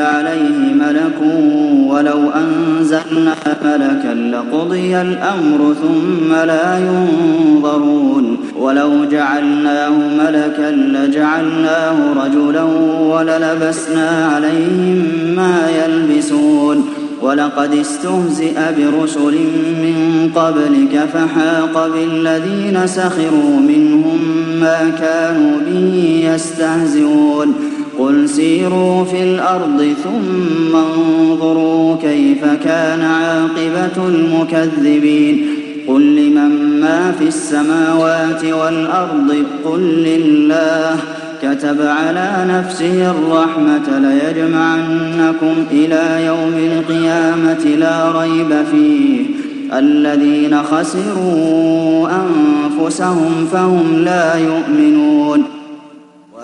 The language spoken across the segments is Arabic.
عليه ملك ولو أنزلنا ملكا لقضي الأمر ثم لا ينظرون. ولو جعلناه ملكا لجعلناه رجلا وللبسنا عليهم ما يلبسون. ولقد استهزئ برسل من قبلك فحاق بالذين سخروا منهم ما كانوا به يستهزئون. قل سيروا في الأرض ثم انظروا كيف كان عاقبة المكذبين قل لمن ما في السماوات والأرض قل لله كتب على نفسه الرحمة ليجمعنكم إلى يوم القيامة لا ريب فيه الذين خسروا أنفسهم فهم لا يؤمنون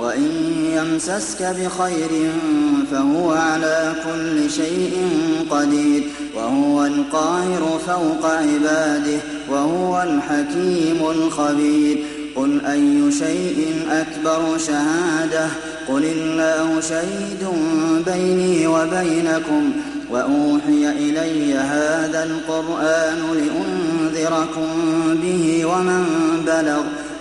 وإن يمسسك بخير فهو على كل شيء قدير وهو القاهر فوق عباده وهو الحكيم الخبير قل أي شيء أكبر شهادة قل الله شهيد بيني وبينكم وأوحي إلي هذا القرآن لأنذركم به ومن بلغ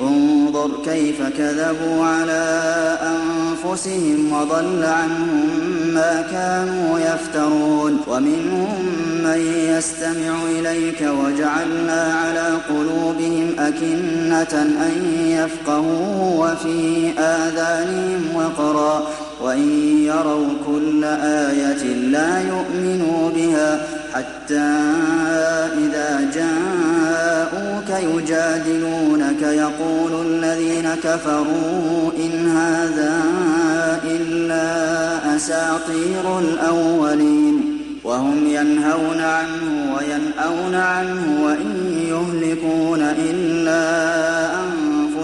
انظر كيف كذبوا على أنفسهم وضل عنهم ما كانوا يفترون. ومنهم من يستمع إليك وجعلنا على قلوبهم أكنة أن يفقهوا وفي آذانهم وقرا. وإن يروا كل آية لا يؤمنوا بها حتى إذا جاءوك يجادلونك يقول الذين كفروا إن هذا إلا أساطير الأولين وهم ينهون عنه وينأون عنه وإن يهلكون إلا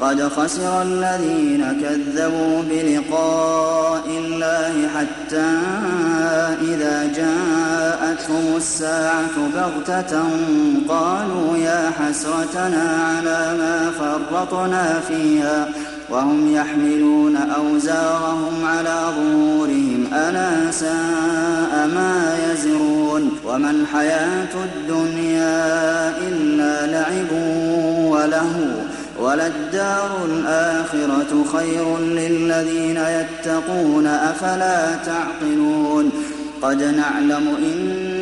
قد خسر الذين كذبوا بلقاء الله حتى إذا جاءتهم الساعة بغتة قالوا يا حسرتنا على ما فرطنا فيها وهم يحملون أوزارهم على ظهورهم ألا ساء ما يزرون وما الحياة الدنيا إلا لعب وله وللدار الآخرة خير للذين يتقون أفلا تعقلون قد نعلم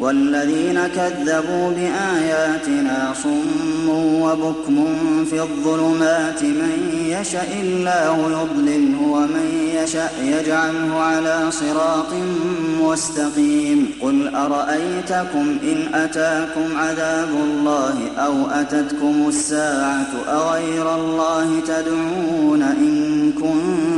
والذين كذبوا بآياتنا صم وبكم في الظلمات من يشأ الله يضلله ومن يشأ يجعله على صراط مستقيم. قل أرأيتكم إن أتاكم عذاب الله أو أتتكم الساعة أغير الله تدعون إن كنتم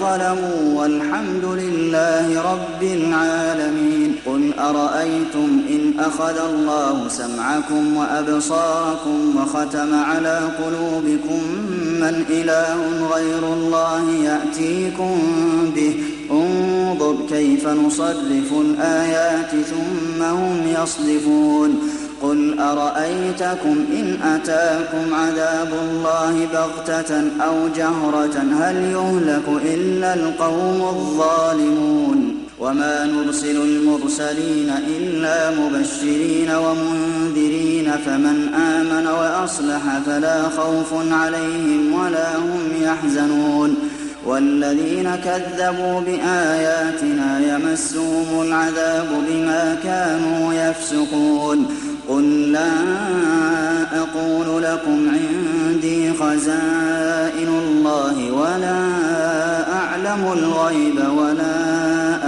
ظلموا والحمد لله رب العالمين. قل أرأيتم إن أخذ الله سمعكم وأبصاركم وختم على قلوبكم من إله غير الله يأتيكم به؟ انظر كيف نصرف الآيات ثم هم يصدفون قل أرأيتكم إن أتاكم عذاب الله بغتة أو جهرة هل يهلك إلا القوم الظالمون وما نرسل المرسلين إلا مبشرين ومنذرين فمن آمن وأصلح فلا خوف عليهم ولا هم يحزنون والذين كذبوا بآياتنا يمسهم العذاب بما كانوا يفسقون قل لا أقول لكم عندي خزائن الله ولا أعلم الغيب ولا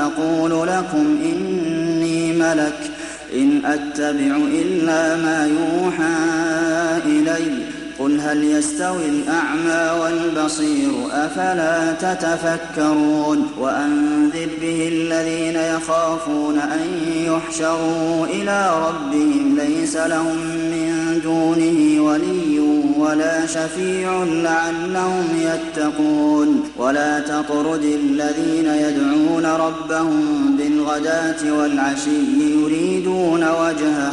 أقول لكم إني ملك إن أتبع إلا ما يوحى إليّ قل هل يستوي الأعمى والبصير أفلا تتفكرون وأنذر به الذين يخافون أن يحشروا إلى ربهم ليس لهم من دونه ولي ولا شفيع لعلهم يتقون ولا تطرد الذين يدعون ربهم بالغداة والعشي يريدون وجهه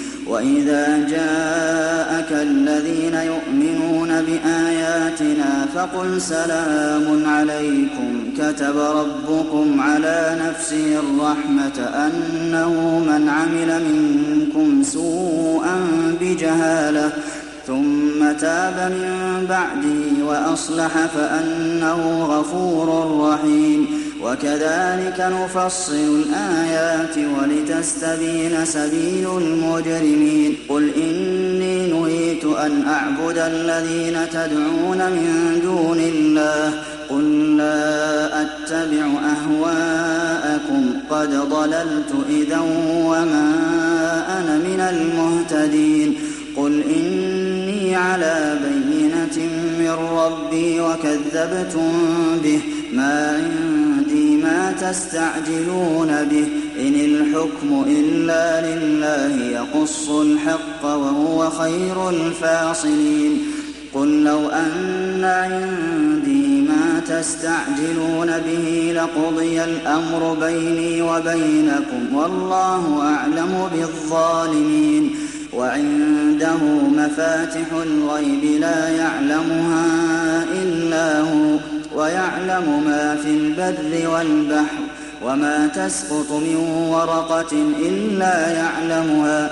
وإذا جاءك الذين يؤمنون بآياتنا فقل سلام عليكم كتب ربكم على نفسه الرحمة أنه من عمل منكم سوءا بجهالة ثم تاب من بعده وأصلح فأنه غفور رحيم. وكذلك نفصل الآيات ولتستبين سبيل المجرمين. قل إني نهيت أن أعبد الذين تدعون من دون الله. قل لا أتبع أهواءكم. قد ضللت إذا وما أنا من المهتدين. قل إني على بينة من ربي وكذبتم به. ما عندي ما تستعجلون به. إن الحكم إلا لله يقص الحق وهو خير الفاصلين. قل لو أن عندي ما تستعجلون به لقضي الأمر بيني وبينكم والله أعلم بالظالمين. وعنده مفاتح الغيب لا يعلمها إلا هو ويعلم ما في البر والبحر وما تسقط من ورقة إلا يعلمها.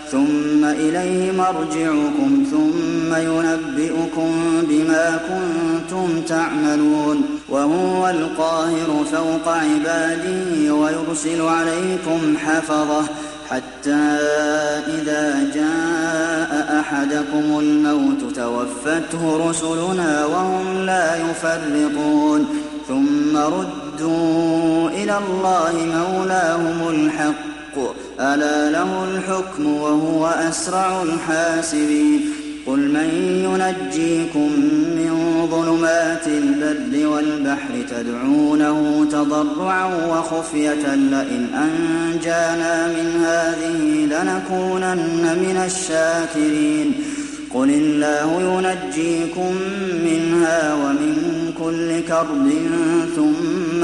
ثم إليه مرجعكم ثم ينبئكم بما كنتم تعملون وهو القاهر فوق عباده ويرسل عليكم حفظه حتى إذا جاء أحدكم الموت توفته رسلنا وهم لا يفرطون ثم ردوا إلى الله مولاهم الحق ألا له الحكم وهو أسرع الحاسبين قل من ينجيكم من ظلمات البر والبحر تدعونه تضرعا وخفية لئن أنجانا من هذه لنكونن من الشاكرين قل الله ينجيكم منها ومن كل كرب ثم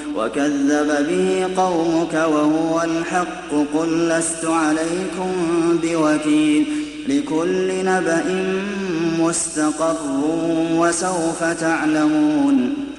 وكذب به قومك وهو الحق قل لست عليكم بوكيل لكل نبأ مستقر وسوف تعلمون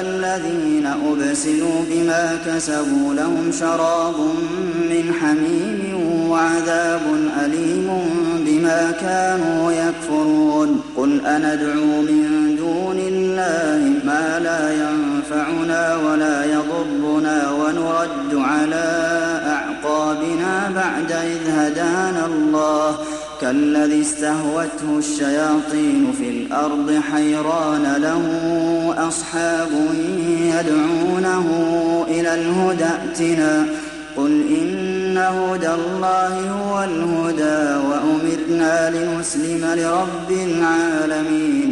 الذين أبسلوا بما كسبوا لهم شراب من حميم وعذاب أليم بما كانوا يكفرون. قل أندعو من دون الله ما لا ينفعنا ولا يضرنا ونرد على أعقابنا بعد إذ هدانا الله. كالذي استهوته الشياطين في الأرض حيران له أصحاب يدعونه إلى الهدى ائتنا. قل إن هدى الله هو الهدى وأمرنا لنسلم لرب العالمين.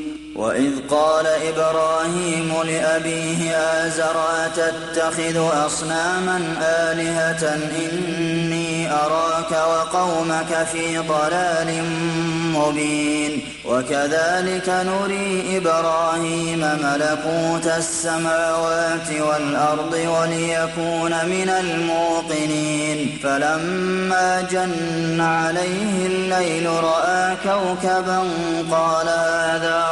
وإذ قال إبراهيم لأبيه آزر أتتخذ أصناما آلهة إني أراك وقومك في ضلال مبين وكذلك نري إبراهيم ملكوت السماوات والأرض وليكون من الموقنين فلما جن عليه الليل رأى كوكبا قال هذا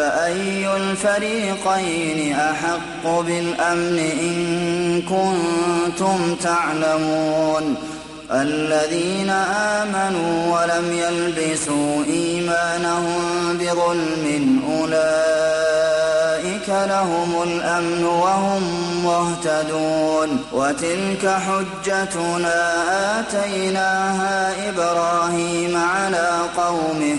فأي الفريقين أحق بالأمن إن كنتم تعلمون الذين آمنوا ولم يلبسوا إيمانهم بظلم أولئك لهم الأمن وهم مهتدون وتلك حجتنا آتيناها إبراهيم على قومه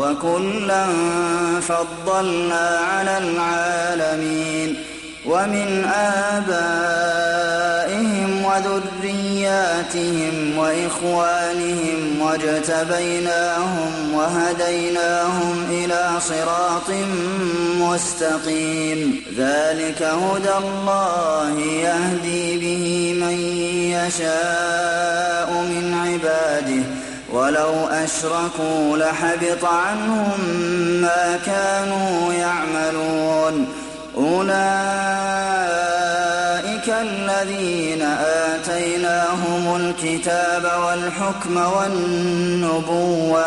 وكلا فضلنا على العالمين ومن آبائهم وذرياتهم وإخوانهم واجتبيناهم وهديناهم إلى صراط مستقيم ذلك هدى الله يهدي به من يشاء من عباده ولو أشركوا لحبط عنهم ما كانوا يعملون. أولئك الذين آتيناهم الكتاب والحكم والنبوة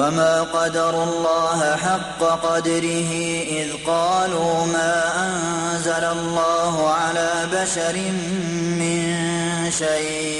وما قدروا الله حق قدره إذ قالوا ما أنزل الله على بشر من شيء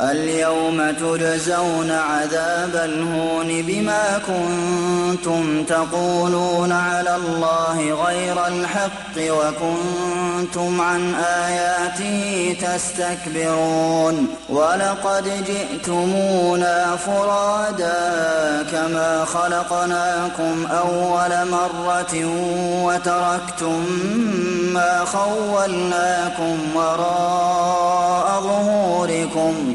اليوم تجزون عذاب الهون بما كنتم تقولون على الله غير الحق وكنتم عن آياته تستكبرون ولقد جئتمونا فرادا كما خلقناكم أول مرة وتركتم ما خولناكم وراء ظهوركم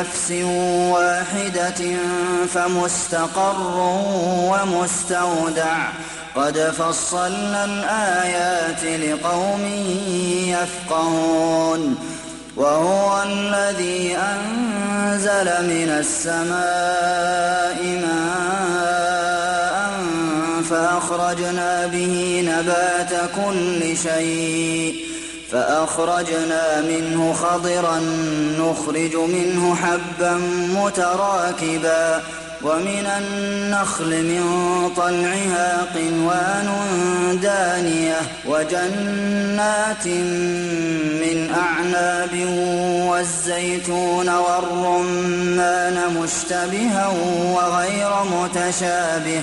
نفس واحدة فمستقر ومستودع. قد فصلنا الآيات لقوم يفقهون. وهو الذي أنزل من السماء ماء فأخرجنا به نبات كل شيء. فأخرجنا منه خضرا نخرج منه حبا متراكبا ومن النخل من طلعها قنوان دانية وجنات من أعناب والزيتون والرمان مشتبها وغير متشابه.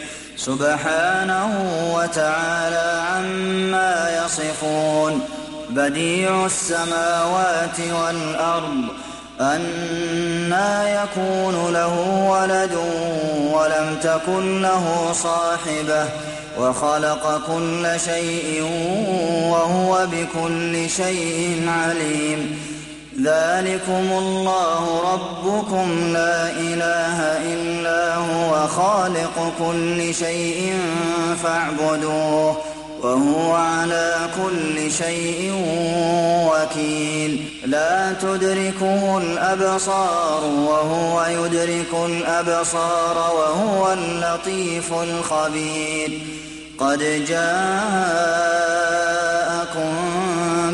سبحانه وتعالى عما يصفون. بديع السماوات والأرض أَنَّىٰ يَكُونُ لَهُ وَلَدٌ وَلَمْ تَكُن لَّهُ صَاحِبَةٌ وَخَلَقَ كُلَّ شَيْءٍ وَهُوَ بِكُلِّ شَيْءٍ عَلِيمٌ. ذَٰلِكُمُ اللَّهُ رَبُّكُمْ لَا إِلَٰهَ إِلَّا هُوَ خَالِقُ كُلِّ شَيْءٍ فَاعْبُدُوهُ وهو على كل شيء وكيل. لا تدركه الأبصار وهو يدرك الأبصار وهو اللطيف الخبير. قد جاءكم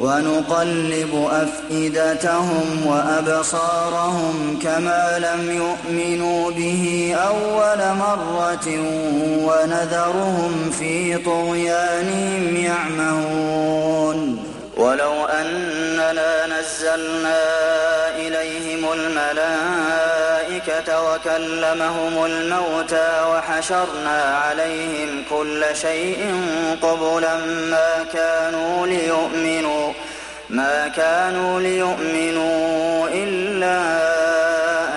ونقلب أفئدتهم وأبصارهم كما لم يؤمنوا به أول مرة ونذرهم في طغيانهم يعمهون. ولو أننا نزلنا إليهم الملائكة وكلمهم الموتى وحشرنا عليهم كل شيء قبلا ما كانوا ليؤمنوا ما كانوا ليؤمنوا إلا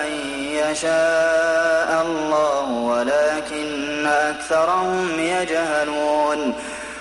أن يشاء الله ولكن أكثرهم يجهلون.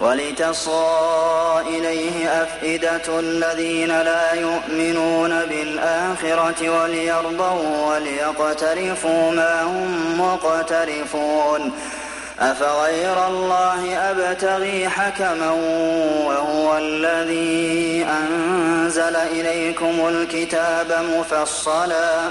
ولتصغى إليه أفئدة الذين لا يؤمنون بالآخرة وليرضوا وليقترفوا ما هم مقترفون أفغير الله أبتغي حكما وهو الذي أنزل إليكم الكتاب مفصلا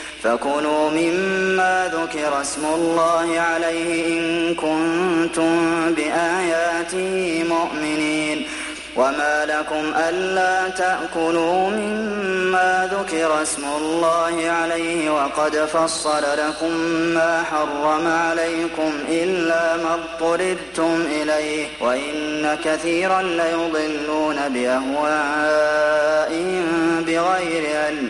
فكلوا مما ذكر اسم الله عليه إن كنتم بآياته مؤمنين. وما لكم ألا تأكلوا مما ذكر اسم الله عليه وقد فصل لكم ما حرم عليكم إلا ما اضطررتم إليه. وإن كثيرا ليضلون بأهوائهم بغير علم.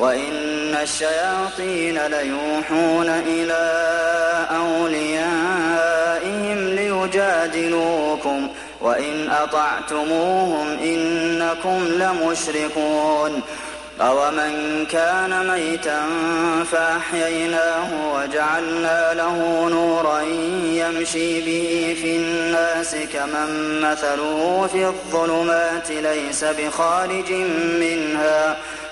وإن الشياطين ليوحون إلى أوليائهم ليجادلوكم وإن أطعتموهم إنكم لمشركون أومن كان ميتا فأحييناه وجعلنا له نورا يمشي به في الناس كمن مثله في الظلمات ليس بخارج منها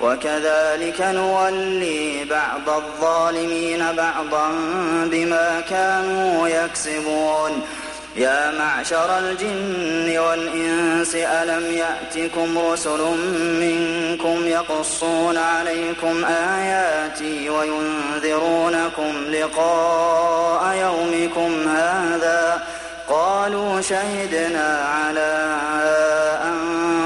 وكذلك نولي بعض الظالمين بعضا بما كانوا يكسبون. يا معشر الجن والإنس ألم يأتكم رسل منكم يقصون عليكم آياتي وينذرونكم لقاء يومكم هذا؟ قالوا شهدنا على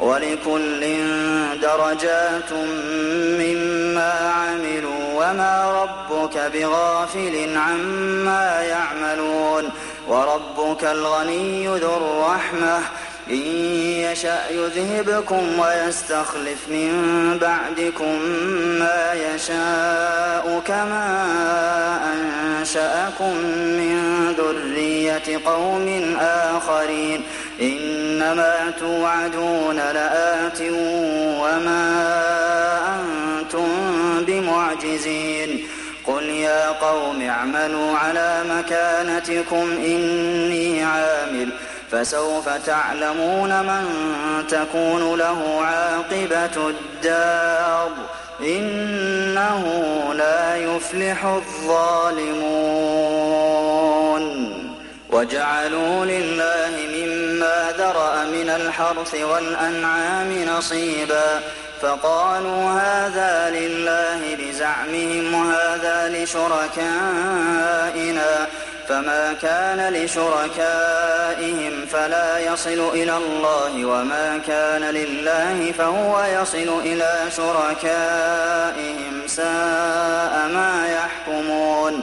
ولكل درجات مما عملوا وما ربك بغافل عما يعملون وربك الغني ذو الرحمة. إن يشأ يذهبكم ويستخلف من بعدكم ما يشاء كما أنشأكم من ذرية قوم آخرين. إنما توعدون لآت وما أنتم بمعجزين. قل يا قوم اعملوا على مكانتكم إني عامل فسوف تعلمون من تكون له عاقبة الدار. إنه لا يفلح الظالمون. وجعلوا لله مما ذرأ من الحرث والأنعام نصيبا فقالوا هذا لله بزعمهم وهذا لشركائنا فما كان لشركائهم فلا يصل إلى الله وما كان لله فهو يصل إلى شركائهم ساء ما يحكمون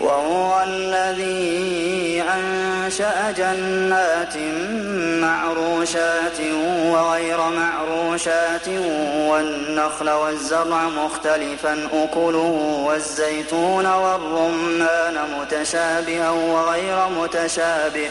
وهو الذي أنشأ جنات معروشات وغير معروشات والنخل والزرع مختلفا أكله والزيتون والرمان متشابها وغير متشابه.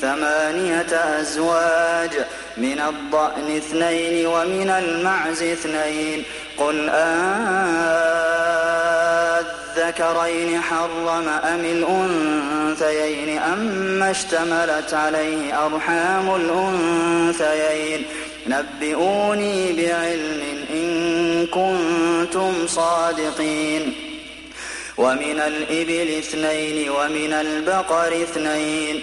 ثمانية أزواج من الضأن اثنين ومن المعز اثنين. قل أذكرين حرم أم الأنثيين؟ أما اشتملت عليه أرحام الأنثيين. نبئوني بعلم إن كنتم صادقين. ومن الإبل اثنين ومن البقر اثنين.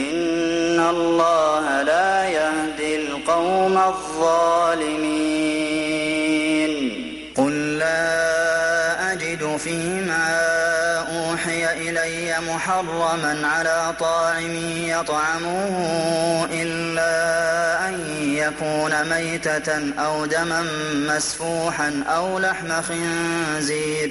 إن الله لا يهدي القوم الظالمين. قل لا أجد فيما أوحي إلي محرما على طاعم يطعمه إلا أن يكون ميتة أو دما مسفوحا أو لحم خنزير.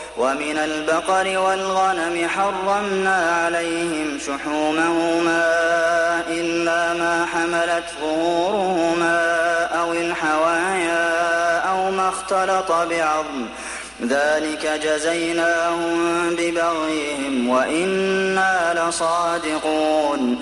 ومن البقر والغنم حرمنا عليهم شحومهما إلا ما حملت ظهورهما أو الحوايا أو ما اختلط بعظم. ذلك جزيناهم ببغيهم وإنا لصادقون.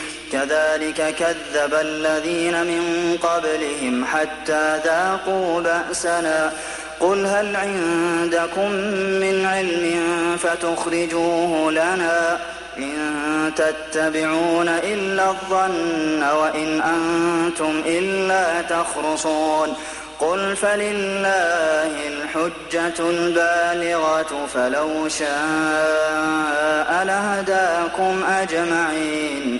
كذلك كذب الذين من قبلهم حتى ذاقوا بأسنا. قل هل عندكم من علم فتخرجوه لنا إن تتبعون إلا الظن وإن أنتم إلا تخرصون. قل فلله الحجة البالغة فلو شاء لهداكم أجمعين.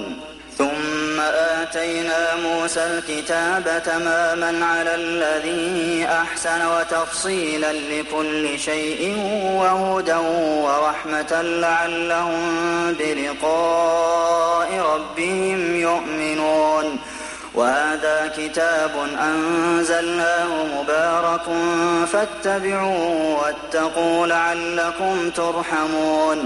آتينا موسى الكتاب تماما على الذي أحسن وتفصيلا لكل شيء وهدى ورحمة لعلهم بلقاء ربهم يؤمنون. وهذا كتاب أنزلناه مبارك فاتبعوه واتقوا لعلكم ترحمون.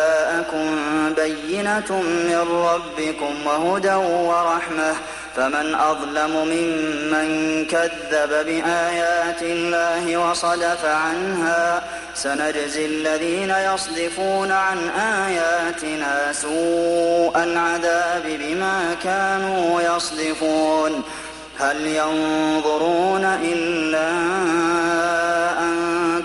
جاءكم بينة من ربكم وهدى ورحمة فمن أظلم ممن كذب بآيات الله وصدف عنها سنجزي الذين يصدفون عن آياتنا سوء العذاب بما كانوا يصدفون هل ينظرون إلا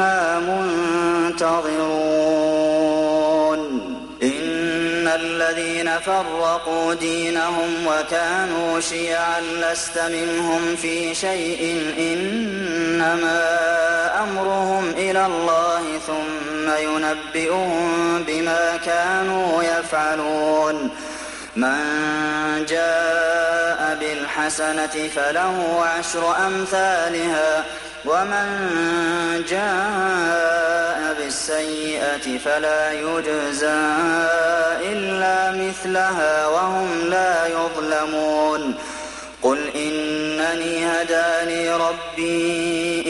إنا منتظرون. إن الذين فرقوا دينهم وكانوا شيعا لست منهم في شيء. إنما أمرهم إلى الله ثم ينبئهم بما كانوا يفعلون. من جاء بالحسنة فله عشر أمثالها. ومن جاء بالسيئة فلا يجزى إلا مثلها وهم لا يظلمون قل إنني هداني ربي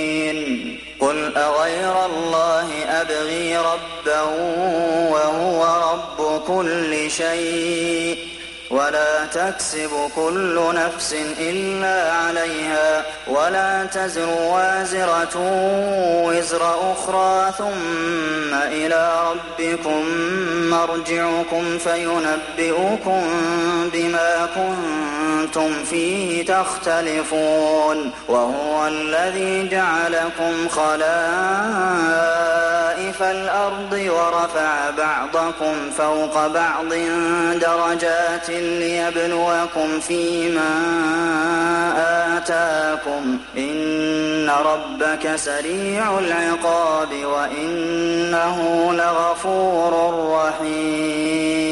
قل أغير الله أبغي ربا وهو رب كل شيء ولا تكسب كل نفس إلا عليها ولا تزر وازرة وزر أخرى ثم إلى ربكم مرجعكم فينبئكم بما كنتم فيه تختلفون وهو الذي جعلكم خلائف الأرض ورفع بعضكم فوق بعض درجات ليبلوكم فيما آتاكم إن ربك سريع العقاب وإنه لغفور رحيم